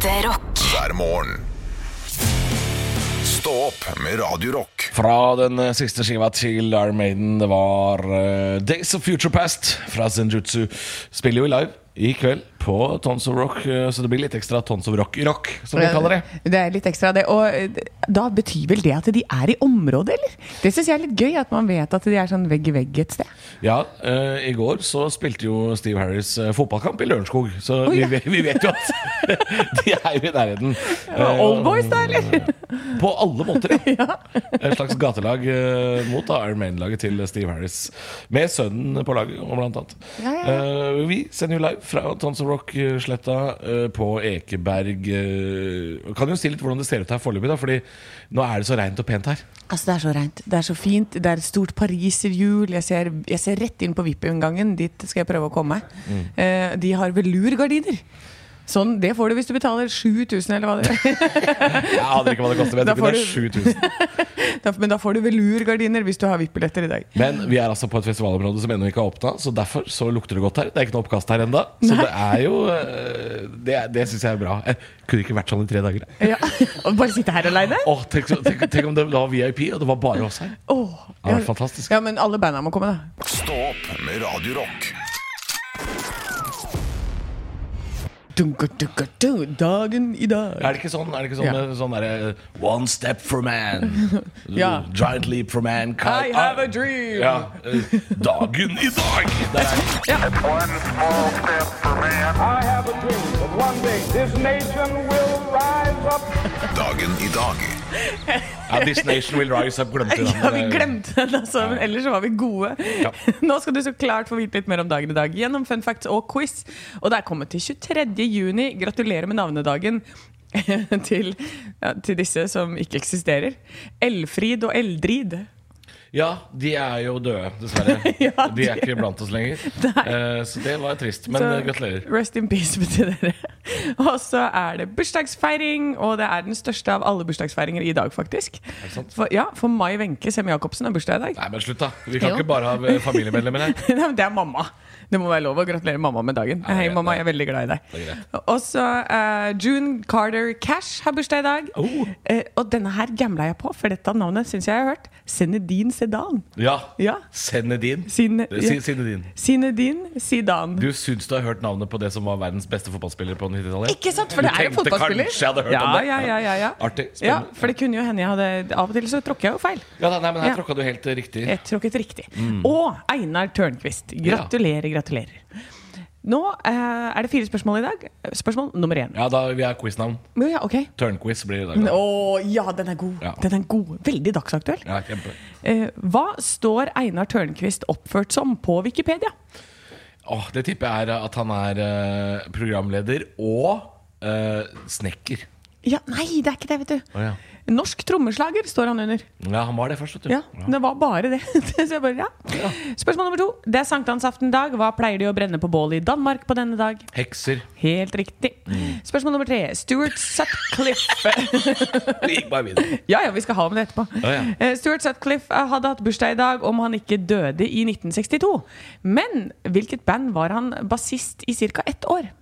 Ekte rock. hver morgen. Stå opp med Radio Rock. Fra den eh, siste skiva til Iron Maiden, det var uh, Days of Future Past fra Zenjutsu. Spiller jo live i kveld på Tons of Rock, eh, så det blir litt ekstra Tons of Rock-rock, som vi kaller det. Det er litt ekstra det. Og eh, da betyr vel det at de er i området, eller? Det syns jeg er litt gøy, at man vet at de er sånn vegg i vegg et sted. Ja, uh, i går så spilte jo Steve Harris fotballkamp i Lørenskog, så oh, vi, ja. vi, vi vet jo at de er jo i nærheten. Uh, Old boys, da, eller? På alle måter, ja. Et slags gatelag mot da, Iron Maiden-laget til Steve Harris. Med sønnen på laget, og blant annet. Ja, ja, vi sender jo live fra Tons of Rock-sletta eh, på Ekeberg. eh, kan jo si litt hvordan det ser ut her foreløpig, fordi nå er det så rent og pent her. Altså, det er så rent. Det er så fint. Det er et stort pariserhjul. Jeg ser, jeg ser rett inn på VIP-inngangen. Dit skal jeg prøve å komme. Mm. Eh, de har velurgardiner. Sånn, Det får du hvis du betaler 7000, eller hva det er. Jeg aner ikke hva det koster, men Da jeg tror ikke får det er 7000. Men da får du velurgardiner hvis du har VIP-billetter i dag. Men vi er altså på et festivalområde som ennå ikke har åpna, så derfor så lukter det godt her. Det er ikke noe oppkast her ennå. Så det er jo eh, Det, det syns jeg er bra. Jeg kunne ikke vært sånn i tre dager. Ja. Og bare sitte her aleine? Åh, tenk, tenk, tenk om det var VIP, og det var bare oss her. Åh, Det hadde vært fantastisk. Ja, men alle banda må komme, da. Stå opp med Radio Dagen i dag. Er det ikke sånn, er det ikke sånn, Ja. med sånn derre One step for man. Ja. Giant leap for man. I have a dream. Ja, eh, dagen i dag! Der er. One small step for man. I have a dream that one day this nation will rise up. Dagen i dag. Ja, This nation will rise har glemt den. Ja, vi glemte den, altså. men Ellers var vi gode. Ja. Nå skal du så klart få vite litt mer om dagen i dag gjennom fun facts og quiz. Og det er kommet til 23. juni. Gratulerer med navnedagen. til, ja, til disse som ikke eksisterer. Elfrid og Eldrid. Ja, de er jo døde, dessverre. Ja, de er ikke blant oss lenger. Eh, så det var trist. Men Så eh, gratulerer. Rest in peace betyr dere. Og så er det bursdagsfeiring, og det er den største av alle bursdagsfeiringer i dag, faktisk. For, ja, for Mai Wenche Sem-Jacobsen har bursdag i dag. Nei, men slutt, da. Vi kan Jo. ikke bare ha familiemedlemmer her. Nei, men det er mamma. Det må være lov å gratulere mamma med dagen. Ja, Hei, mamma, jeg er veldig glad i deg. Også uh, eh, June Carter Cash har bursdag i dag. Oh. Uh, og denne her gambla jeg på, for dette navnet syns jeg jeg har hørt. Zinedine Sedan. Ja. Ja. Zenedine. Sin, Eh, Si- Zinedine. Zinedine Zidane. Du syns du har hørt navnet på det som var verdens beste fotballspiller på 90-tallet? Ikke sant? For det er jo fotballspiller. kanskje jeg hadde hørt ja, om det. Ja, ja, ja, ja. Artig. Ja, for det kunne jo hende jeg hadde Av og til så tråkker jeg jo feil. Ja, nei, men her Ja. tråkka du helt riktig. Jeg tråkket riktig. Mm. Og Einar Tørnquist. Gratulerer, gratulerer. Nå eh, er det fire spørsmål i dag. Spørsmål nummer én. Ja, da vi er quiznavn. Ja, okay. Turnquiz blir i dag. da. Å, ja, den er god. Ja. Den er god. Veldig dagsaktuell. Ja, kjempe. Eh, hva står Einar Tørnquist oppført som på Wikipedia? Åh, det tipper jeg er at han er eh, programleder og uh, snekker. Ja, Nei, det er ikke det, vet du. Oh, ja. Norsk trommeslager står han under. ja, han var det først, vet du. Ja, Det var bare det. Så jeg bare, ja. Spørsmål nummer to. Det er sankthansaftendag. Hva pleier de å brenne på bålet i Danmark på denne dag? Hekser. Helt riktig. Spørsmål nummer tre. Stuart Sutcliffe Det gikk bare videre. Ja, ja, vi skal ha med det etterpå. Oh, ja. Stuart Sutcliffe eh, hadde hatt bursdag i dag om han ikke døde i 1962. Men hvilket band var han bassist i ca. ett år?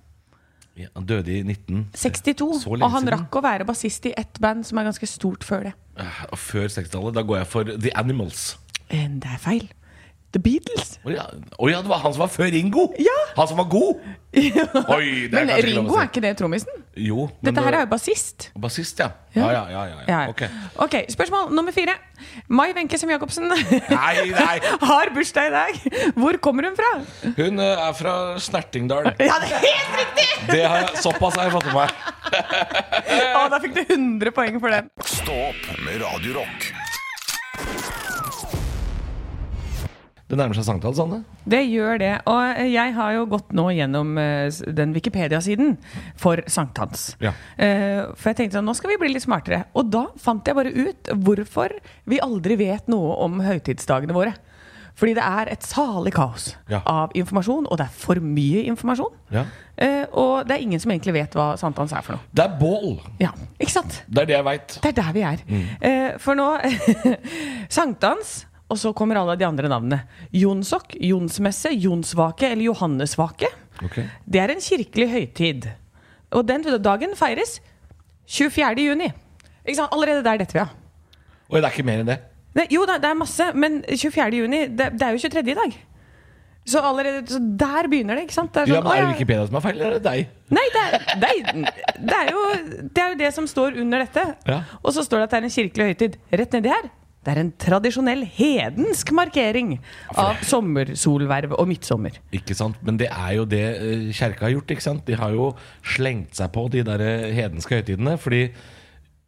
Ja, han døde i 19... 62. Så lenge Og han siden. rakk å være bassist i ett band som er ganske stort før det. Eh, og Før 60-tallet. Da går jeg for The Animals. Eh, Det er feil. The Beatles. Å ja. Oh, ja, det var han som var før Ringo! Ja. Han som var god! Oi, det er Men Ringo si. er ikke det trommisen? Jo. men Dette her er jo bassist. Bassist, ja. Ja, ja, ja. ja, ja. Ja. Ok. ok, Spørsmål nummer fire. Mai Wenche Sem-Jacobsen Nei, nei. har bursdag i dag. Hvor kommer hun fra? Hun eh, er fra Snertingdal. Ja, det er helt riktig! Det har jeg, såpass har jeg fått med meg. Å, da fikk du 100 poeng for den. Stå opp med Radio Det nærmer seg sankthans, Anne. Det gjør det. Og jeg har jo gått nå gjennom eh, den Wikipedia-siden for sankthans. Ja. Eh, For jeg tenkte sånn, nå skal vi bli litt smartere. Og da fant jeg bare ut hvorfor vi aldri vet noe om høytidsdagene våre. Fordi det er et salig kaos Ja. av informasjon, og det er for mye informasjon. Ja. Eh, og det er ingen som egentlig vet hva sankthans er for noe. Det er bål. Ja, ikke sant? Det er det jeg veit. Det er der vi er. Eh, for nå Sankthans, og så kommer alle de andre navnene. Jonsok, Jonsmesse, Jonsvake eller Johannesvake. Okay. Det er en kirkelig høytid. Og den dagen feires 24. juni. Allerede der detter vi av. Og det er ikke mer enn det. Ne, jo, det, det er masse, men 24. juni, det, det er jo 23. i dag. Så allerede så der begynner det, ikke sant? Det er, Ja, sånn, men Er det. Wikipedia som er feil, eller er det deg? Nei, det er, det, er, det, er jo, det er jo det som står under dette. Ja. Og så står det at det er en kirkelig høytid. Rett nedi her. Det er en tradisjonell hedensk markering av sommersolverv og midtsommer. Ikke sant? Men det er jo det eh, kjerka har gjort. ikke sant? De har jo slengt seg på de der eh, hedenske høytidene. Fordi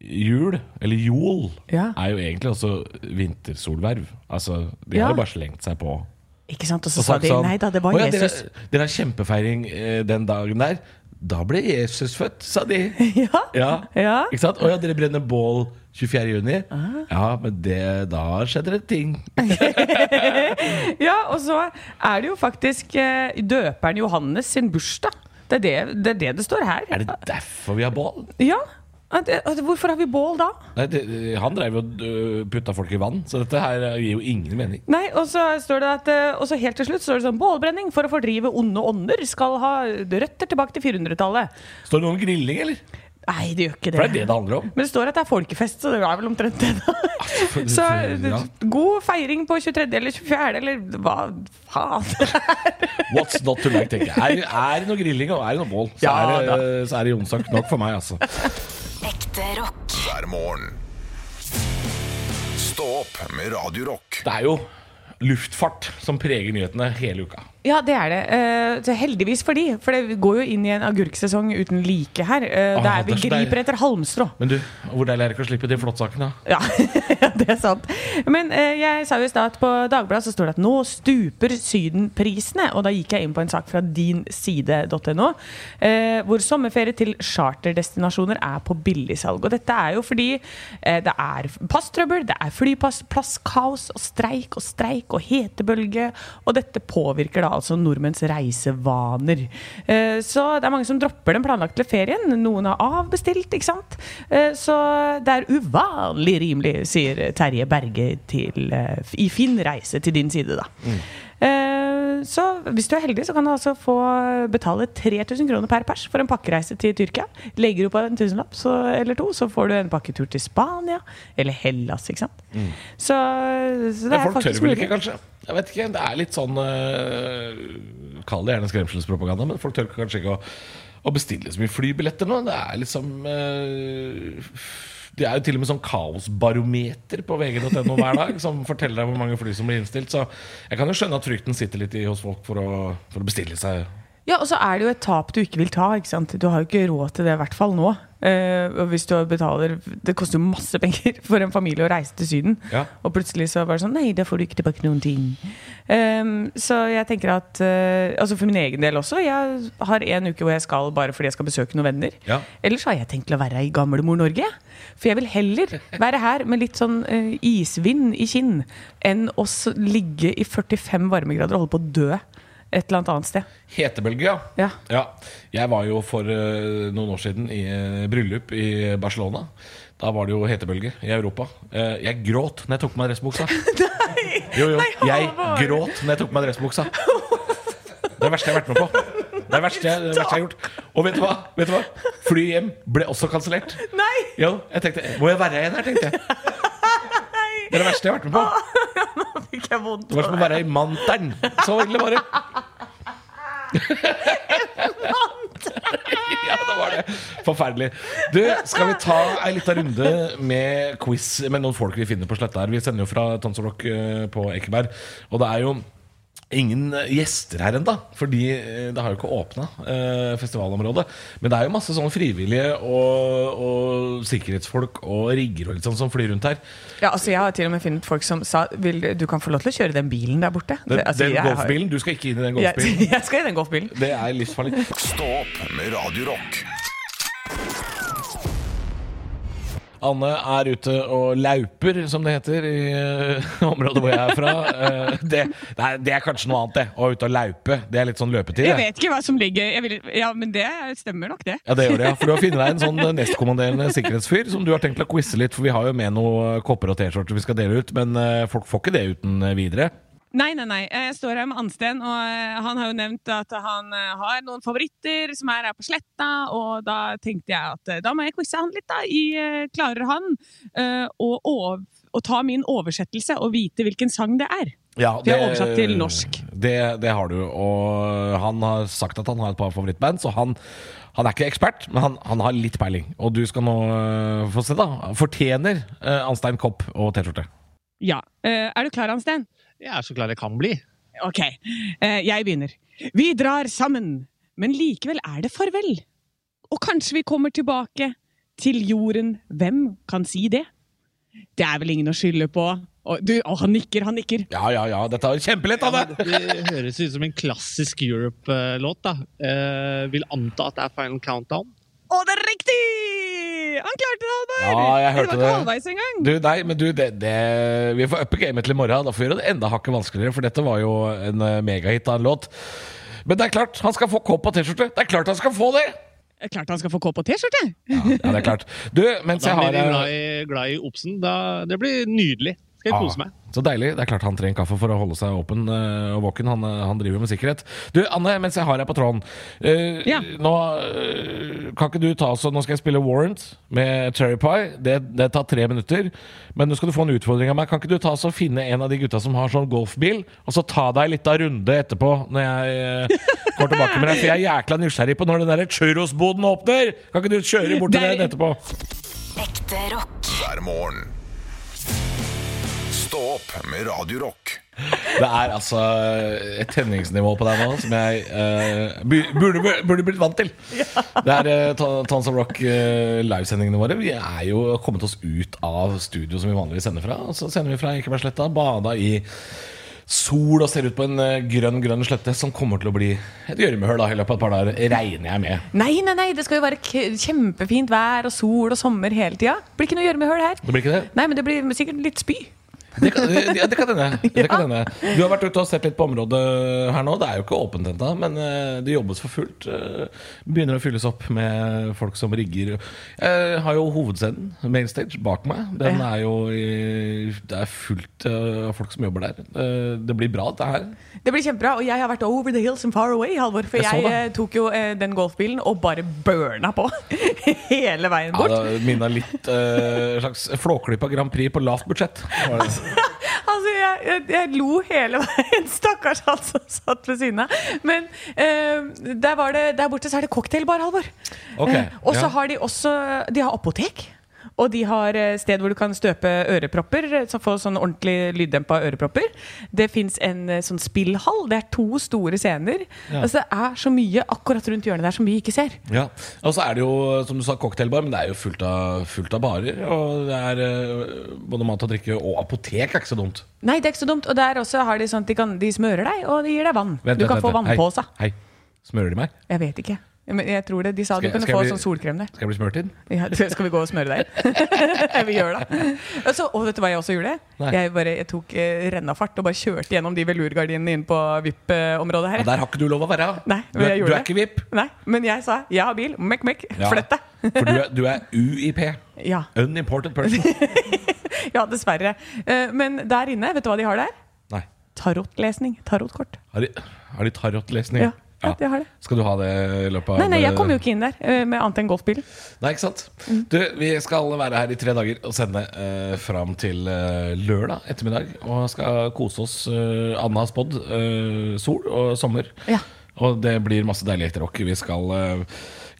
jul, eller jol, Ja. er jo egentlig også vintersolverv. Altså, De Ja. har jo bare slengt seg på. Ikke sant? Og så sa de nei da, det var «Å ja, dere- Jesus. Dere har kjempefeiring eh, den dagen der. Da ble Jesus født, sa de. Ja. Ja, Ja. Ikke sant? Å ja, dere brenner bål 24. juni? Ja, men det, da skjedde det ting. Ja, og så er det jo faktisk eh, døperen Johannes sin bursdag. Det er det det, er det, det står her. Er det derfor vi har bål? Ja. Hvorfor har vi bål da? Nei, det, han drev og øh, putta folk i vann, så dette her gir jo ingen mening. Nei, og så står det at eh, Og så helt til slutt står det sånn Bålbrenning for å fordrive onde ånder skal ha røtter tilbake til 400-tallet. Står det noe om grilling, eller? Nei, det gjør ikke det. For det er det det handler om. Men det står at det er folkefest, så det er vel omtrent det. da Så god feiring på 23. eller 24., eller hva faen? det er. What's not to like, tenker jeg. Er, er det noe grilling og er det noe bål, så, Ja, er det, så er det Jonsok nok for meg, altså. Ekte rock. hver morgen. Stå opp med Radio Rock. Det er jo luftfart som preger nyhetene hele uka. Ja, det er det. Eh, så heldigvis for de, for det går jo inn i en agurksesong uten like her. Eh, Ah, der vi det er så griper etter halmstrå. Men du, hvor deilig er det ikke å slippe de da. Ja, det er sant. Men eh, jeg sa jo i stad at på Dagbladet så står det at nå stuper Sydenprisene. Og da gikk jeg inn på en sak fra dinside.no, eh, hvor sommerferie til charterdestinasjoner er på billigsalg. Og dette er jo fordi eh, det er passtrøbbel, det er flyplasskaos og streik og streik og hetebølge, og dette påvirker da altså nordmenns reisevaner. Eh, så det er mange som dropper den planlagte ferien. Noen har avbestilt, ikke sant. Eh, så det er uvanlig rimelig, sier Terje Berge til, eh, i Finn reise til din side, da. Eh, Så hvis du er heldig, så kan du altså få betale 3000 kroner per pers for en pakkereise til Tyrkia. Legger du på en tusenlapp så, eller to, så får du en pakketur til Spania eller Hellas. ikke sant? Så, så det Men er folk tør vel ikke, kanskje? Jeg vet ikke, Det er litt sånn uh, Kall det gjerne skremselspropaganda, men folk tør kanskje ikke å, å bestille så mye flybilletter nå. Det er liksom øh, Det er jo til og med sånn kaosbarometer på vg.no hver dag som forteller deg hvor mange fly som blir innstilt. Så jeg kan jo skjønne at frykten sitter litt i hos folk for å, for å bestille seg Ja, og så er det jo et tap du ikke vil ta. ikke sant? Du har jo ikke råd til det, i hvert fall nå. Eh, og hvis du betaler Det koster jo masse penger for en familie å reise til Syden. Ja. Og plutselig så bare sånn Nei, da får du ikke tilbake noen ting. Ehm, så jeg tenker at uh, Altså for min egen del også. Jeg har en uke hvor jeg skal bare fordi jeg skal besøke noen venner. Ja. Ellers har jeg tenkt å være i gamlemor Norge. For jeg vil heller være her med litt sånn uh, isvind i kinn enn å ligge i 45 varmegrader og holde på å dø et eller annet annet sted. Hetebølge, Ja. ja. Jeg var jo for uh, noen år siden i bryllup i Barcelona. Da var det jo hetebølge i Europa. Jeg gråt når jeg tok på meg dressbuksa. Jo, jo. Nei, Jeg gråt når jeg tok på meg dressbuksa. Det er det verste jeg har vært med på. Det er det verste det verste jeg har gjort. Og vet du hva? Vet du hva? Fly hjem ble også kansellert. Nei! Jo, jeg tenkte Må jeg være igjen her, tenkte jeg. Det er det verste jeg har vært med på. Nå fikk jeg vondt. Det var som å være i Manteren. Så egentlig var det. ja, det var det. Forferdelig. Du, skal vi ta ei lita runde med quiz med noen folk vi finner på sletta her? Vi sender jo fra Tons Rock eh, på Ekeberg, og det er jo Ingen eh, gjester her ennå, fordi eh, det har jo ikke åpna eh, festivalområdet. Men det er jo masse sånne frivillige og, og sikkerhetsfolk og rigger og litt sånn som flyr rundt her. Ja, altså Jeg har til og med funnet folk som sa vil, du kan få lov til å kjøre den bilen der borte. Den, altså, den jeg har- golfbilen, du skal ikke inn i den golfbilen. jeg skal i den golfbilen. Det er livsfarlig. Stå opp med Radio Anne er ute og lauper, som det heter, i uh, området hvor jeg er fra. Uh, det, det, er, det er kanskje noe annet, det. Å ute og laupe. Det er litt sånn løpetid. Jeg vet ikke hva som ligger vil, Ja, men det stemmer nok, det. Ja, det gjør det, ja. For du har funnet deg en sånn eh, nestkommanderende sikkerhetsfyr som du har tenkt å quize litt, for vi har jo med noen kopper og T-skjorter vi skal dele ut, men folk får ikke det uten videre. Nei, nei, nei. Jeg står her med Ansten, og eh, han har jo nevnt at han eh, har noen favoritter som er her på Sletta, og da tenkte jeg at eh, da må jeg quize han litt, da. I Klarer han å, ov- å ta min oversettelse og vite hvilken sang det er? Ja, jeg har oversatt til norsk. Det, det har du. Og han har sagt at han har et par favorittband, så han, han er ikke ekspert, men han, han har litt peiling. Og du skal nå få se, da. Fortjener Anstein kopp og T-skjorte. Ja. Er du klar, Ansten? Jeg er så klar jeg kan bli. Ok, eh, jeg begynner. Vi drar sammen, men likevel er det farvel. Og kanskje vi kommer tilbake til jorden. Hvem kan si det? Det er vel ingen å skylde på. Og, du, å, han nikker, han nikker. Ja, ja, ja. Dette er kjempelett, Anne! Ja, det høres ut som en klassisk Europe-låt. da. Eh, vil anta at det er Final Countdown. Å, det er riktig! Han klarte det, Albert Ja, jeg hørte det. var ikke halvveis engang. Du, nei, men du, det, det, vi får uppe gamet til i morgen. Da får vi gjøre det enda hakket vanskeligere, for dette var jo en øh, megahit av en låt. Men det er klart, han skal få kopp og T-skjorte. Det er klart han skal få det! Det er Klart han skal få kopp og T-skjorte. Ja, det er klart. Du, mens Da jeg har blir de øh, glad i, glad i Obsen. Da, det blir nydelig. Skal jeg kose meg. Ah, så deilig. Det er klart han trenger kaffe for å holde seg åpen uh, og våken. Han, øh, han driver med sikkerhet. Du, Anne, mens jeg har deg på tråden Uh, Ja. Nå uh, kan ikke du ta så Nå skal jeg spille Warrant med Cherry Pie. Det, det tar tre minutter. Men nå skal du få en utfordring av meg. Kan ikke du ta så finne en av de gutta som har sånn golfbil, og så ta deg litt av runde etterpå når jeg går tilbake med deg? For jeg er jækla nysgjerrig på når den der churrosboden åpner! Kan ikke du kjøre bort til den etterpå? Ekte rock. hver morgen. Stå opp med Radio Rock. Det er altså et tenningsnivå på deg nå som jeg uh, burde, burde blitt vant til. Det er uh, Tons of Rock uh, livesendingene våre. Vi er jo kommet oss ut av studio som vi vanligvis sender fra. Og så sender vi fra Ekebergsletta, bada i sol og ser ut på en grønn, grønn slette som kommer til å bli et gjørmehull i løpet av et par dager, regner jeg med. Nei, nei, nei, det skal jo være k kjempefint vær og sol og sommer hele tida. Blir ikke noe gjørmehull her. Det blir ikke det? Nei, men det blir sikkert litt spy. Det kan, det, det kan hende. Det kan hende. Du har vært ute og sett litt på området her nå. Det er jo ikke åpent ennå, men eh, det jobbes for fullt. Eh, Begynner å fylles opp med folk som rigger. Jeg har jo hovedscenen, mainstage, bak meg. Den er jo i, Det er fullt eh, av folk som jobber der. Det blir bra, det her. Det blir kjempebra, og jeg har vært over the hills and far away, Halvor. For Jeg jeg, tok jo den golfbilen og bare burna på hele veien Ja, bort. det minna litt uh, slags Flåklypa Grand Prix på lavt budsjett. Var det. Altså, jeg, jeg, jeg lo hele veien. Stakkars han som satt ved siden av. Men eh, der, var det, der borte så er det cocktailbar, Halvor. Okay, Eh, og så ja. har de også De har apotek. Og de har eh, sted hvor du kan støpe ørepropper, eh, så få sånn ordentlig lyddempa ørepropper. Det fins en eh, sånn spillhall. Det er to store scener. Ja. Altså, det er så mye akkurat rundt hjørnet der som vi ikke ser. Ja, og så er det jo, som du sa, cocktailbar, men det er jo fullt av, fullt av barer. Og det er både mat og drikke, og apotek er ikke så dumt. Nei, det er ikke så dumt. Og der også har de sånn at de, kan, de smører deg, og de gir deg vann. Vent, du vent, kan få vent, få vannpose. Hei. Hei. Smører de meg? Jeg vet ikke. Men jeg tror det. De sa Skal du kunne få jeg bli- sånn solkrem der. Skal jeg bli smurt inn? Ja, skal vi gå og smøre deg inn? vi gjør det. Og, så, og vet du hva jeg også gjorde? Jeg, bare, jeg tok eh, rennafart og bare kjørte gjennom de velurgardinene inn på VIP-området her. Ja, der har ikke du lov å være. Nei, du, er, du er ikke VIP. Nei, men jeg sa jeg har bil, mekk, mekk, Ja. flytt deg. For du er, du er UiP. Ja, Unimported person. ja, dessverre. Eh, Men der inne, vet du hva de har der? Nei. Tarotlesning. Tarotkort. Har de, har de tarotlesning? Ja, ja, jeg har det. Skal du ha det i løpet av Nei, nei, jeg kommer jo ikke inn der eh, med annet enn golfbilen. Nei, ikke sant? Mm. Du, vi skal være her i tre dager og sende eh, fram til eh, lørdag ettermiddag. Og skal kose oss. Eh, Anna har spådd eh, sol og sommer. Ja. Og det blir masse deilig ekterrock. Vi skal eh,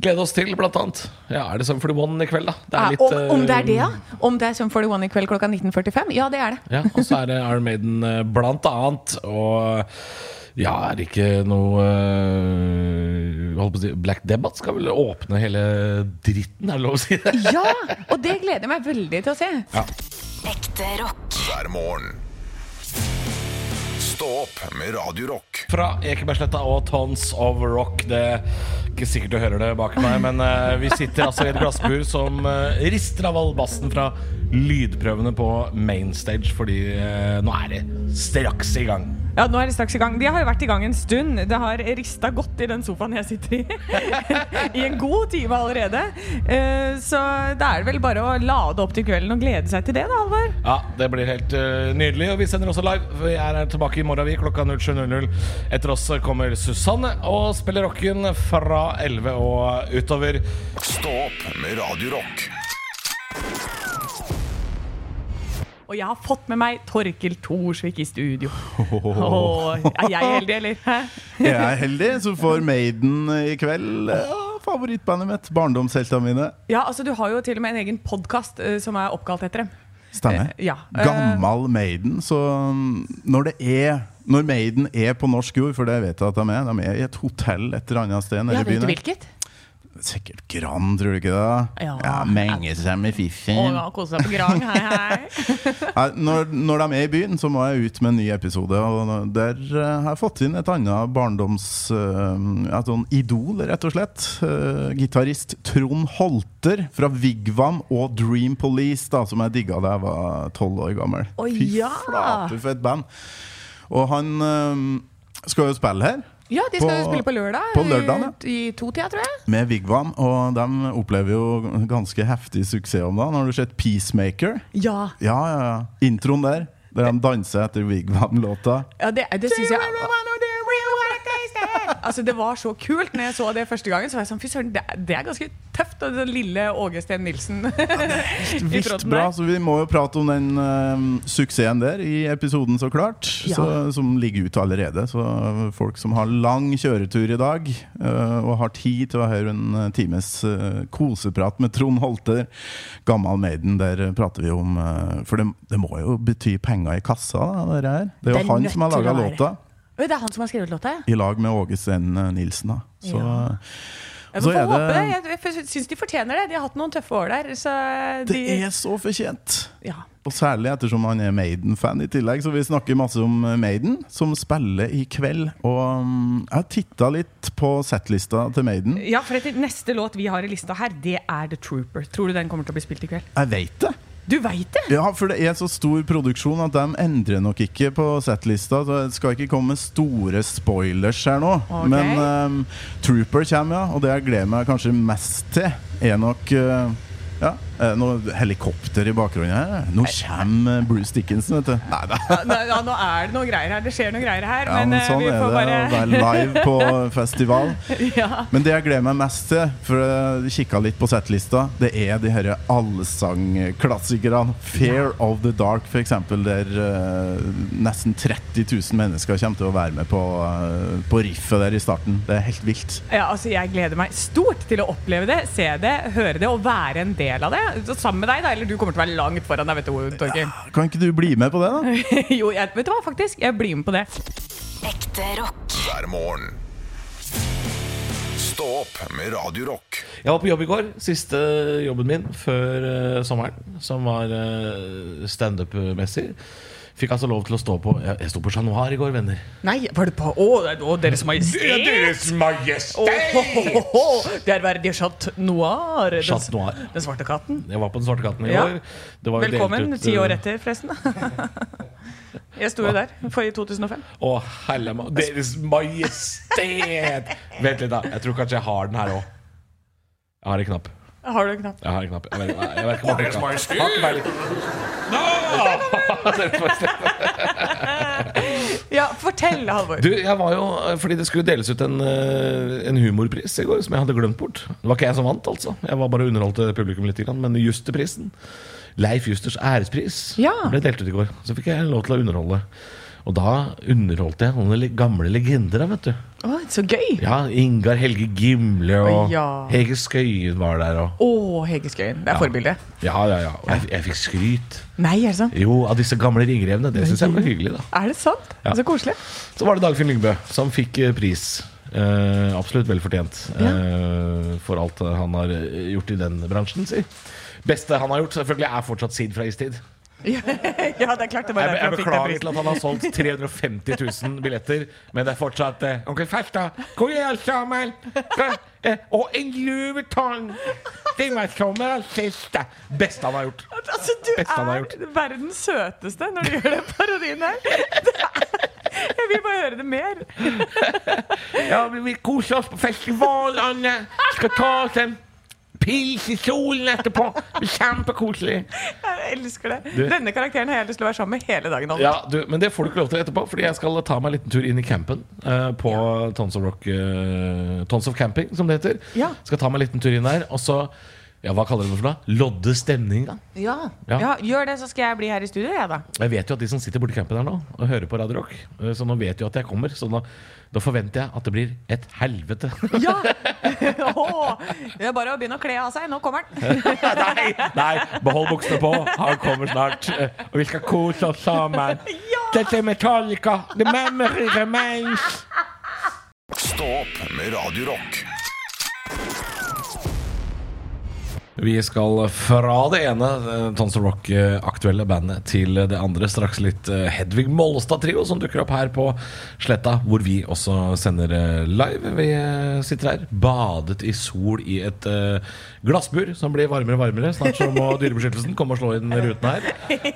glede oss til, blant annet. Ja, er det Sum 41 i kveld, da? Det Ja, om, om det er det, eh, ja? Om det er Sum 41 i kveld klokka 19.45? Ja, det er det. Ja, og så er det Iron Maiden eh, blant annet. Og ja, er det ikke noe eh, holdt på å si, Black Debate skal vel åpne hele dritten, er det lov å si det? Ja! Og det gleder jeg meg veldig til å se. Ekte rock. hver morgen. Stå opp med Radio Rock. Fra Ekebergsletta og Tons of Rock. Det er ikke sikkert du hører det bak meg, men uh, vi sitter altså i et glassbur som uh, rister av all bassen fra lydprøvene på mainstage, fordi uh, nå er det straks i gang. Ja, nå er de straks i gang. De har jo vært i gang en stund. Det har rista godt i den sofaen jeg sitter i. I en god time allerede. Eh, Så da er det vel bare å lade opp til kvelden og glede seg til det, da, Halvor. Ja, det blir helt eh, nydelig. Og vi sender også live. Vi er tilbake i morgen vi, klokka 07.00. Etter oss kommer Susanne og spiller rocken fra 11 og utover. Stå opp med Radio Og jeg har fått med meg Torkel Thorsvik i studio. Oh, er jeg heldig, eller? Jeg er heldig som får Maiden i kveld. Favorittbandet mitt. Barndomsheltene mine. Ja, altså Du har jo til og med en egen podkast som er oppkalt etter dem. Stemmer. Uh, ja. Gammal Maiden. Så mm, når det er Når Maiden er på norsk jord, for det vet jeg at de er, de er i et hotell et eller annet sted nede Ja, vet du hvilket? Sikkert Gran, tror du ikke det? Ja. Menge seg med Å, fiffen. ja, kose seg på Gran, Hei, hei. Nei, Når, når de er i byen, så må jeg ut med en ny episode. Og der eh, har jeg fått inn et annet barndoms... Et sånn idol, rett og slett. Uh, Gitarist Trond Holter fra Vigvam og Dream Police, da, som jeg digga da jeg var tolv år gammel. Oh, Fy ja! flate, for et band. Og han eh, skal jo spille her. Ja, de skal På- spille på lørdag. på lørdagen, ja. I to tida, tror jeg. Med Vigvam, og de opplever jo ganske heftig suksess om dagen. Har du sett Peacemaker? Ja, Ja, ja, ja. Introen der, der de danser etter Vigvam-låta. ja det, det synes jeg Altså, Det var så kult når jeg så det første gangen. Så var jeg sånn, fy søren, det, det er ganske tøft. Og den lille Åge Steen Nilsen Vilt bra, så vi må jo prate om den uh, suksessen der i episoden, så klart. Ja. Så, som ligger ute allerede. Så folk som har lang kjøretur i dag, uh, og har tid til å høre en eh, times uh, koseprat med Trond Holter, Gammal Maiden, der prater vi om eh, For det, det må jo bety penger i kassa, da, det her. Det er jo Det er han som har laga låta. Oi, Det er han som har skrevet låta. I lag med Åge Sten Nilsen, da. Så Ja. Jeg Så får er det. Jeg, jeg syns de fortjener det. De har hatt noen tøffe år der. Så de, det er så fortjent! ja. Og særlig ettersom han er Maiden-fan i tillegg, så vi snakker masse om eh, Maiden, som spiller i kveld. Og mm, jeg har titta litt på settlista til Maiden. ja, for etter neste låt vi har i lista her, det er The Trooper. Tror du den kommer til å bli spilt i kveld? Jeg veit det! Du veit det! Ja, for det er så stor produksjon at de endrer nok ikke på settlista. Så det skal ikke komme store spoilers her nå. Okay. Men um, Trooper kommer, ja. Og det jeg gleder meg kanskje mest til, er nok uh, ja, noe helikopter i bakgrunnen her. Nå kommer Bruce Dickinson, vet du. Nei da. Nå, ja, nå er det noe greier her. Det skjer noe greier her. Ja, men eh, sånn vi er det får å være live på festival. ja. Men det jeg gleder meg mest til, for jeg kikka litt på settlista, det er de disse allsangklassikerne. 'Fear of the Dark', f.eks., der uh, nesten 30 000 mennesker kommer til å være med på, uh, på riffet der i starten. Det er helt vilt. Ja, altså Jeg gleder meg stort til å oppleve det, se det, høre det og være en del av det. Så sammen med deg, da. Eller du kommer til å være langt foran deg, vet du, Torgeir. Kan ikke du bli med på det, da? jo, jeg, vet du hva, faktisk. Jeg blir med på det. Ekte rock. hver morgen. Stå opp med Radio Rock. Jeg var på jobb i går. Siste jobben min før uh, sommeren, som var uh, standup-messig. Fikk altså lov til å stå på Jeg, jeg sto på Chat Noir i går, venner. Nei, var det på Å, å Deres Majestet! Majestet! Åhåhåhå, Det er verdig Chat Noir. Chat Noir. den svarte katten. Jeg var på Den svarte katten i Ja. år. Det var Velkommen. delt ut, Ti år eh, etter, forresten. Jeg sto jo der for i 2005. Å, helle Deres Majestet! Vent litt, da. Jeg tror kanskje jeg har den her òg. Jeg har en knapp. Har du en knapp? Jeg har en knapp. Jeg vet, jeg vet ikke om jeg har peiling. Ja, fortell, Halvor. Du, jeg var jo Fordi det skulle deles ut en, eh, en humorpris i går som jeg hadde glemt bort. Det var ikke jeg som vant, altså. Jeg var bare underholdt publikum litt. Men Justerprisen, Leif Justers ærespris, Ja. ble delt ut i går. Så fikk jeg lov til å underholde. Og da underholdt jeg noen gamle legender. vet du oh, så gøy! Ja, Ingar Helge Gimle og oh, ja. Hege Skøyen var der. Og, Oh, Hege Skøyen. Det er forbildet. ja, ja, ja. Og jeg, jeg fikk skryt. Nei, er det sant? Jo, av disse gamle ringrevene. Det syns jeg var hyggelig. da Er det sant? Ja. Så koselig. Så var det Dagfinn Lyngbø som fikk eh, pris. Eh, absolutt vel fortjent eh, for alt han har eh, gjort i den bransjen. Si. Beste han har gjort, selvfølgelig er fortsatt Sid fra Istid. ja, det er klart det var Jeg, jeg beklager til at han har solgt 350 000 billetter, men det er fortsatt eh, Onkel Ferstad, hvor er alt sammen? Og en Louveton! Det var sommerens siste. Beste han har gjort. Altså, du har er verdens søteste når du gjør den parodien her. Er- Jeg vil bare høre det mer. Ja, vi vil kose oss på festival, Anne. Skal ta oss en pils i solen etterpå. Kjempekoselig. Jeg elsker det. Du- Denne karakteren har jeg lyst til å være sammen med hele dagen. Ja, du, Men det får du ikke lov til etterpå, Fordi jeg skal ta meg en liten tur inn i campen uh, på Tons of Rock uh, Tons of Camping, som det heter. Ja. Skal ta meg en liten tur inn der, og så ja, Hva kaller du det for noe? Lodde stemninga. Ja. Ja. ja, Gjør det, så skal jeg bli her i studio, jeg, da. Jeg vet jo at de som sitter borti campen her nå og hører på Radio Rock, eh, så nå vet jo at jeg kommer. Så nå, da forventer jeg at det blir et helvete. Ja! Oh, det er bare å begynne å kle av seg. Nå kommer han. nei, nei, behold buksene på. Han kommer snart. Eh, Og vi skal kose oss sammen. Ja! Dette er Metallica. The memory remains. Stå opp med Radio Rock. Vi skal fra det ene eh, Tons of Rock-aktuelle bandet til det andre. Straks litt eh, Hedvig Mollestad-trio som dukker opp her på Sletta, hvor vi også sender eh, live. Vi eh, sitter her badet i sol i et eh, glassbur som blir varmere og varmere. Snart så må Dyrebeskyttelsen komme og slå inn ruten her.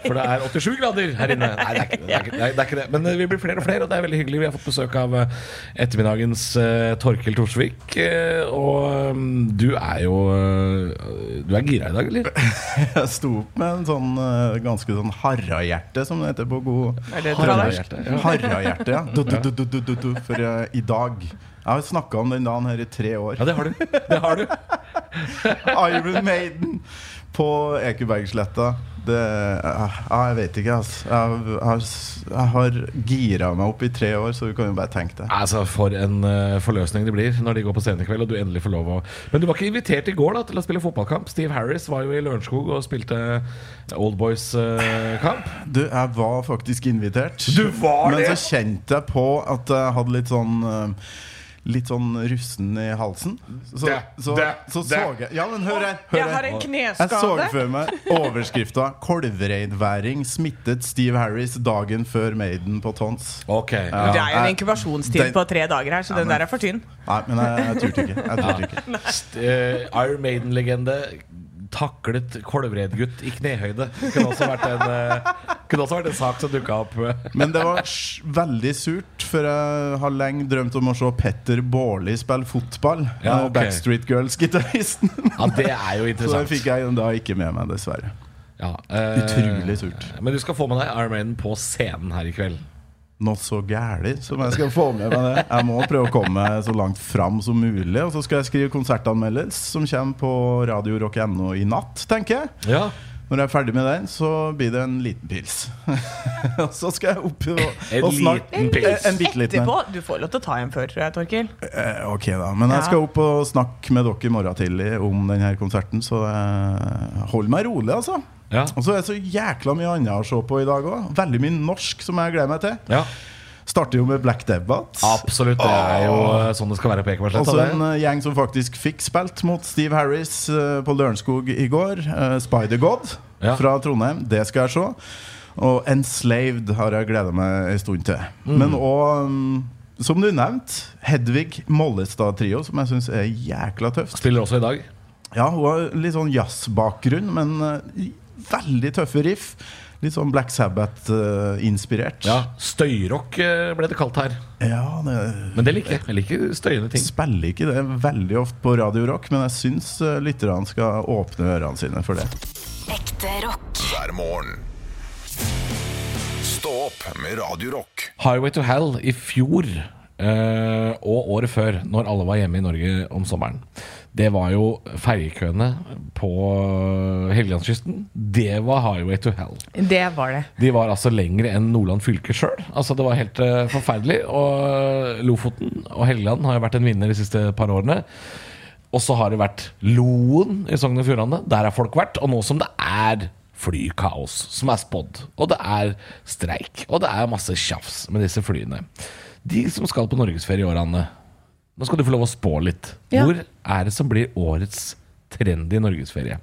For det er 87 grader her inne. Nei, det er ikke det. Er ikke, det, er, det er ikke det. Men eh, vi blir flere og flere, og det er veldig hyggelig. Vi har fått besøk av eh, ettermiddagens uh, Torkel Torsvik. Uh, og um, du er jo uh, Du er gira i dag, eller? Jeg sto opp med en sånn ganske sånn harrahjerte, som det heter på god Er? Harrahjerte, ja. Harrahjerte, ja. Du, du, du, du, du, du, du, for i dag. Jeg har snakka om den dagen her i tre år. Ja, det har du. Det har du. Iron Maiden på Ekebergsletta. Det eh, ja, Jeg vet ikke, altså. Jeg, har- jeg har gira meg opp i tre år, så du kan jo bare tenke deg. Altså, For en uh, forløsning det blir når de går på scenen i kveld, og du endelig får lov å Men du var ikke invitert i går da til å spille fotballkamp? Steve Harris var jo i Lørenskog og spilte Old Boys-kamp. Du, jeg var faktisk invitert. Du var Men så kjente jeg på at jeg hadde litt sånn eh, Litt sånn russen i halsen. Så Det, så, det, så, det. så jeg Ja, men hør her. Hør Jeg har her. kneskade. Jeg så for meg overskrifta 'Kolvreidværing smittet Steve Harris dagen før Maiden på Tons'. Okay, Ja. ja. Det er jo en inkubasjonstid den- på tre dager her, så den men- der er for tynn. Nei, men jeg, jeg turte ikke. Jeg turte ikke. St- eh, Iron Maiden-legende taklet kolvredgutt i knehøyde. Kunne også vært en, eh, kunne også vært en sak som dukka opp. Men det var veldig surt, for jeg har lenge drømt om å se Petter Baarli spille fotball. Ja, okay. Backstreet Girls-gitaristen. Ja, Det er jo interessant Så det fikk jeg da ikke med meg, dessverre. Ja, eh, Utrolig surt. Men du skal få med deg Iron Maiden på scenen her i kveld. Noe så gæli som jeg skal få med meg det. Jeg må prøve å komme så langt fram som mulig. Og så skal jeg skrive konsertanmeldelse som kommer på Radio radiorock.no i natt, tenker jeg. Ja, Når jeg er ferdig med den, så blir det en liten pils. og så skal jeg opp og, En og snakke liten pils. En, en. Etterpå, Du får lov til å ta en før, tror jeg, Torkil. Eh, ok, da. Men jeg skal opp og snakke med dere i morgen tidlig om denne konserten, så eh, hold meg rolig, altså. Ja, Og så er det så jækla mye annet å se på i dag òg. Veldig mye norsk som jeg gleder meg til. ja. Starter jo med Black Debate. Absolutt. Det er jo Åh. sånn det skal være på Og så en eh, gjeng som faktisk fikk spilt mot Steve Harris eh, på Lørenskog i går. eh, Spider-God Ja. fra Trondheim. Det skal jeg se. Og Enslaved har jeg gleda meg en stund til. Mm. Men òg, som du nevnte, Hedvig Mollestad-trio, som jeg syns er jækla tøft. Spiller også i dag. Ja, hun har litt sånn jazzbakgrunn, men veldig tøffe riff. Litt sånn Black Sabbath-inspirert. Ja, Støyrock eh, ble det kalt her. ja, det Men det liker jeg. Jeg liker støyende ting. spiller ikke det veldig ofte på Radio Rock, men jeg syns eh, lytterne skal åpne ørene sine for det. Ekte rock. hver morgen. Stå opp med Radio Rock. Highway to Hell i fjor eh, og året før, når alle var hjemme i Norge om sommeren, det var jo ferjekøene på Helgelandskysten. Det var Highway to Hell. Det var det. De var altså lengre enn Nordland fylke sjøl. Altså, det var helt eh, forferdelig. Og Lofoten og Helgeland har jo vært en vinner de siste par årene. Og så har det vært Loen i Sogn og Fjordane. Der har folk vært. Og nå som det er flykaos som er spådd, og det er streik, og det er masse tjafs med disse flyene De som skal på norgesferie i år, Anne, nå skal du få lov å spå litt. Ja. Hvor er det som blir årets trendy norgesferie?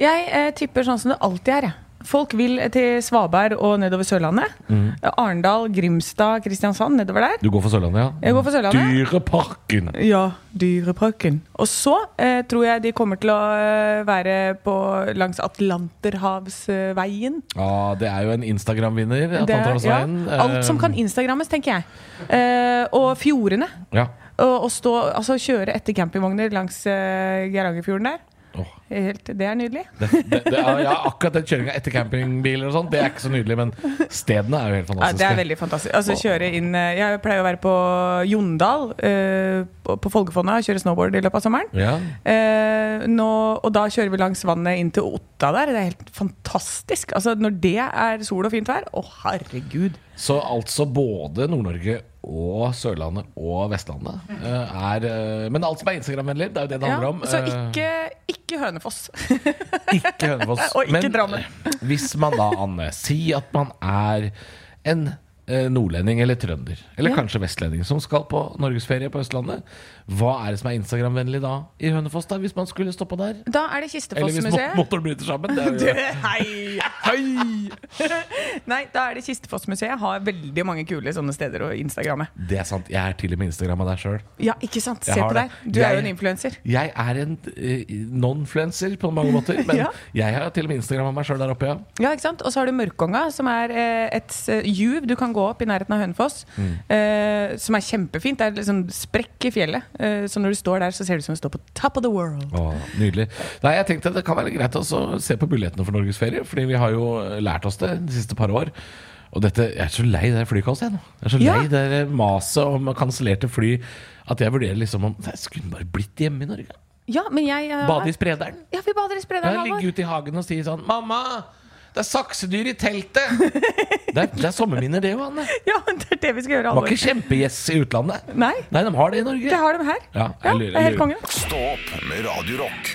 Jeg eh, tipper sånn som det alltid er. folk vil til Svaberg og nedover Sørlandet. Arendal, Grimstad, Kristiansand, nedover der. Du går for Sørlandet, ja? Jeg går for Sørlandet. Dyreparken. Ja, Dyreparken. Og så eh, tror jeg de kommer til å eh, være på langs Atlanterhavsveien. Ja, det er jo en Instagram-vinner. Er- Atlanterhavsveien. ja, alt som kan instagrammes, tenker jeg. Eh, og fjordene. Ja. Og, og stå, altså kjøre etter campingvogner langs uh, Geirangerfjorden der. Oh. Helt, det er nydelig. Det, det, det, er- ja, akkurat den kjøringa etter campingbiler og sånn, det er ikke så nydelig, men stedene er jo helt Ja, fantastiske. det er veldig fantastisk. Altså kjøre inn eh, Jeg pleier å være på Jondal, eh, på, Folgefonna, kjøre snowboard i løpet av sommeren. Ja. Eh, nå, og da kjører vi langs vannet inn til Otta der. Det er helt fantastisk. Altså Når det er sol og fint vær, å herregud. Så altså både Nord-Norge og Sørlandet og Vestlandet eh, er eh, Men alt som er Instagram-vennlig, det er jo det det Ja, handler om. så Eh, ikke, ikke Hønefoss. Ikke Hønefoss. Og ikke Men Drammen. hvis man da, Anne, sier at man er en nordlending eller trønder, eller Ja. kanskje vestlending, som skal på norgesferie på Østlandet, hva er det som er Instagram-vennlig da i Hønefoss, da, hvis man skulle stoppa der? Da er det Eller hvis mo motoren bryter sammen? Det er hei, hei! Nei, da er det Kistefossmuseet. Har veldig mange kule sånne steder å instagramme. det er sant. Jeg er til og med instagramma der sjøl. Ja, ikke sant? Se på deg. Du er jo en influenser. Jeg er en uh, non-fluencer på mange måter, men Ja. jeg har til og med instagramma meg sjøl der oppe, ja. Ja, ikke sant? Og så har du Mørkonga, som er uh, et eh, juv du kan gå opp i nærheten av Hønefoss. Mm. Eh, som er kjempefint. Det er liksom sprekk i fjellet. Eh, så når du står der, så ser det ut som du står på top of the world. Åh, nydelig. Nei, jeg tenkte det kan være greit å se på mulighetene for norgesferie, fordi vi har jo lært oss det de siste par år. Og dette, Jeg er så lei det flykaoset jeg nå. Jeg er så Ja. lei det maset om kansellerte fly at jeg vurderer liksom om Jeg Skulle bare blitt hjemme i Norge? Ja, men jeg uh, Bade i sprederen? Ja, vi bader i sprederen. Ja, ligge ute i hagen og si sånn Mamma! Det er saksedyr i teltet! Det er, det er sommerminner, det jo, Anne. Ja, det er det vi skal gjøre, Det var ikke kjempegjess i utlandet. Nei, Nei, de har det i Norge. det har de her. Ja, jeg lurer- det er helt jeg konge. Stå opp med Radio Rock.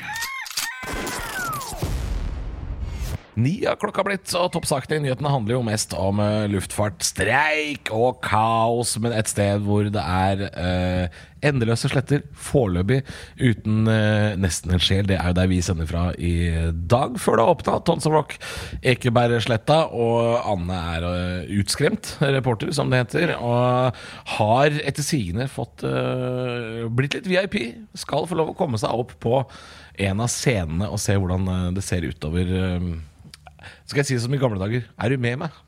Ni har klokka blitt, og toppsakene i nyhetene handler jo mest om eh, luftfart, streik og kaos, men et sted hvor det er eh, endeløse sletter, foreløpig uten eh, nesten en sjel. Det er jo der vi sender fra i dag, før det åpna. Tons of Rock, Ekebergsletta, og Anne er uh, utskremt reporter, som det heter, og har etter sigende fått uh, blitt litt VIP. Skal få lov å komme seg opp på en av scenene og se hvordan eh, det ser utover. Uh, skal jeg si det som i gamle dager? Er du med meg?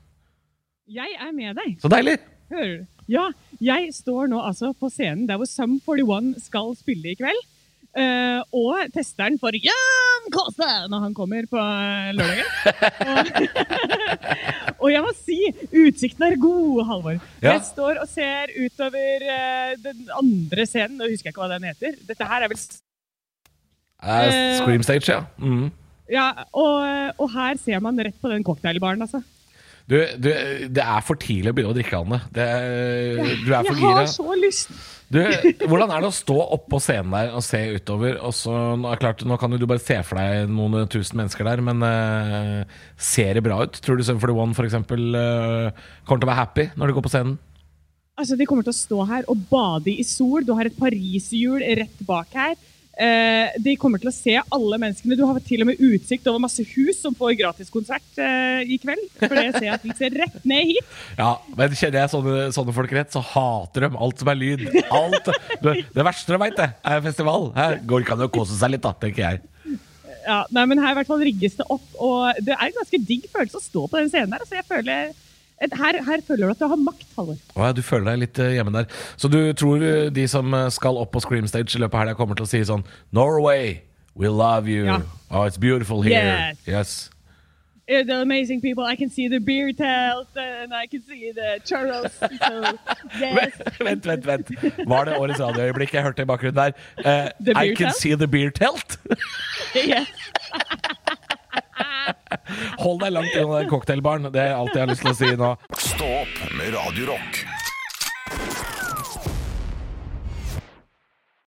Jeg er med deg. Så deilig! Hører du? Ja, jeg står nå altså på scenen der hvor Sum 41 skal spille i kveld. Uh, og testeren for Jan Kåse når han kommer på eh, lørdagen. Og, og jeg må si, utsikten er god, Halvor. Ja. Jeg står og ser utover uh, den andre scenen. Nå husker jeg ikke hva den heter. Dette her er vel Eh, Scream Stage, ja. Mm. Ja, og, og her ser man rett på den cocktailbaren, altså. Du, du, det er for tidlig å begynne å drikke, Anne. Det, du er for Jeg gira. har så lyst. Du, hvordan er det å stå oppå scenen der og se utover? Og så, klart, nå kan du bare se for deg noen tusen mennesker der, men uh, ser det bra ut? Tror du 41 for eksempel Uh, kommer til å være happy når de går på scenen? Altså, De kommer til å stå her og bade i sol. Du har et pariserhjul rett bak her. Eh, de kommer til å se alle menneskene. Du har til og med utsikt over masse hus som får gratiskonsert eh, i kveld. For det ser jeg at de ser rett ned hit. Ja, men kjenner jeg sånne, sånne folk rett, så hater de alt som er lyd. Alt, det, det verste de veit, er festival. Her går ikke an å kose seg litt, da, tenker jeg. Ja, nei, men Her i hvert fall rigges det opp, og det er en ganske digg følelse å stå på den scenen der. Altså, jeg føler, her, her føler du at du har makt, Halvor. Ja, du føler deg litt eh, hjemme der. Så du tror eh, de som eh, skal opp på Scream Stage i løpet av helga, kommer til å si sånn Norway, we love you. Ja. Oh, it's beautiful here. Yes. Yes. The amazing people. I can see the beer telt, and I can see the churros. So, yes. vent, vent, vent. Var det årets radioøyeblikk jeg hørte i bakgrunnen der? Uh, I can telt? see the beer telt. yes. Hold deg langt unna den cocktailbaren. Det er alt jeg har lyst til å si nå. Stå opp med Radio Rock.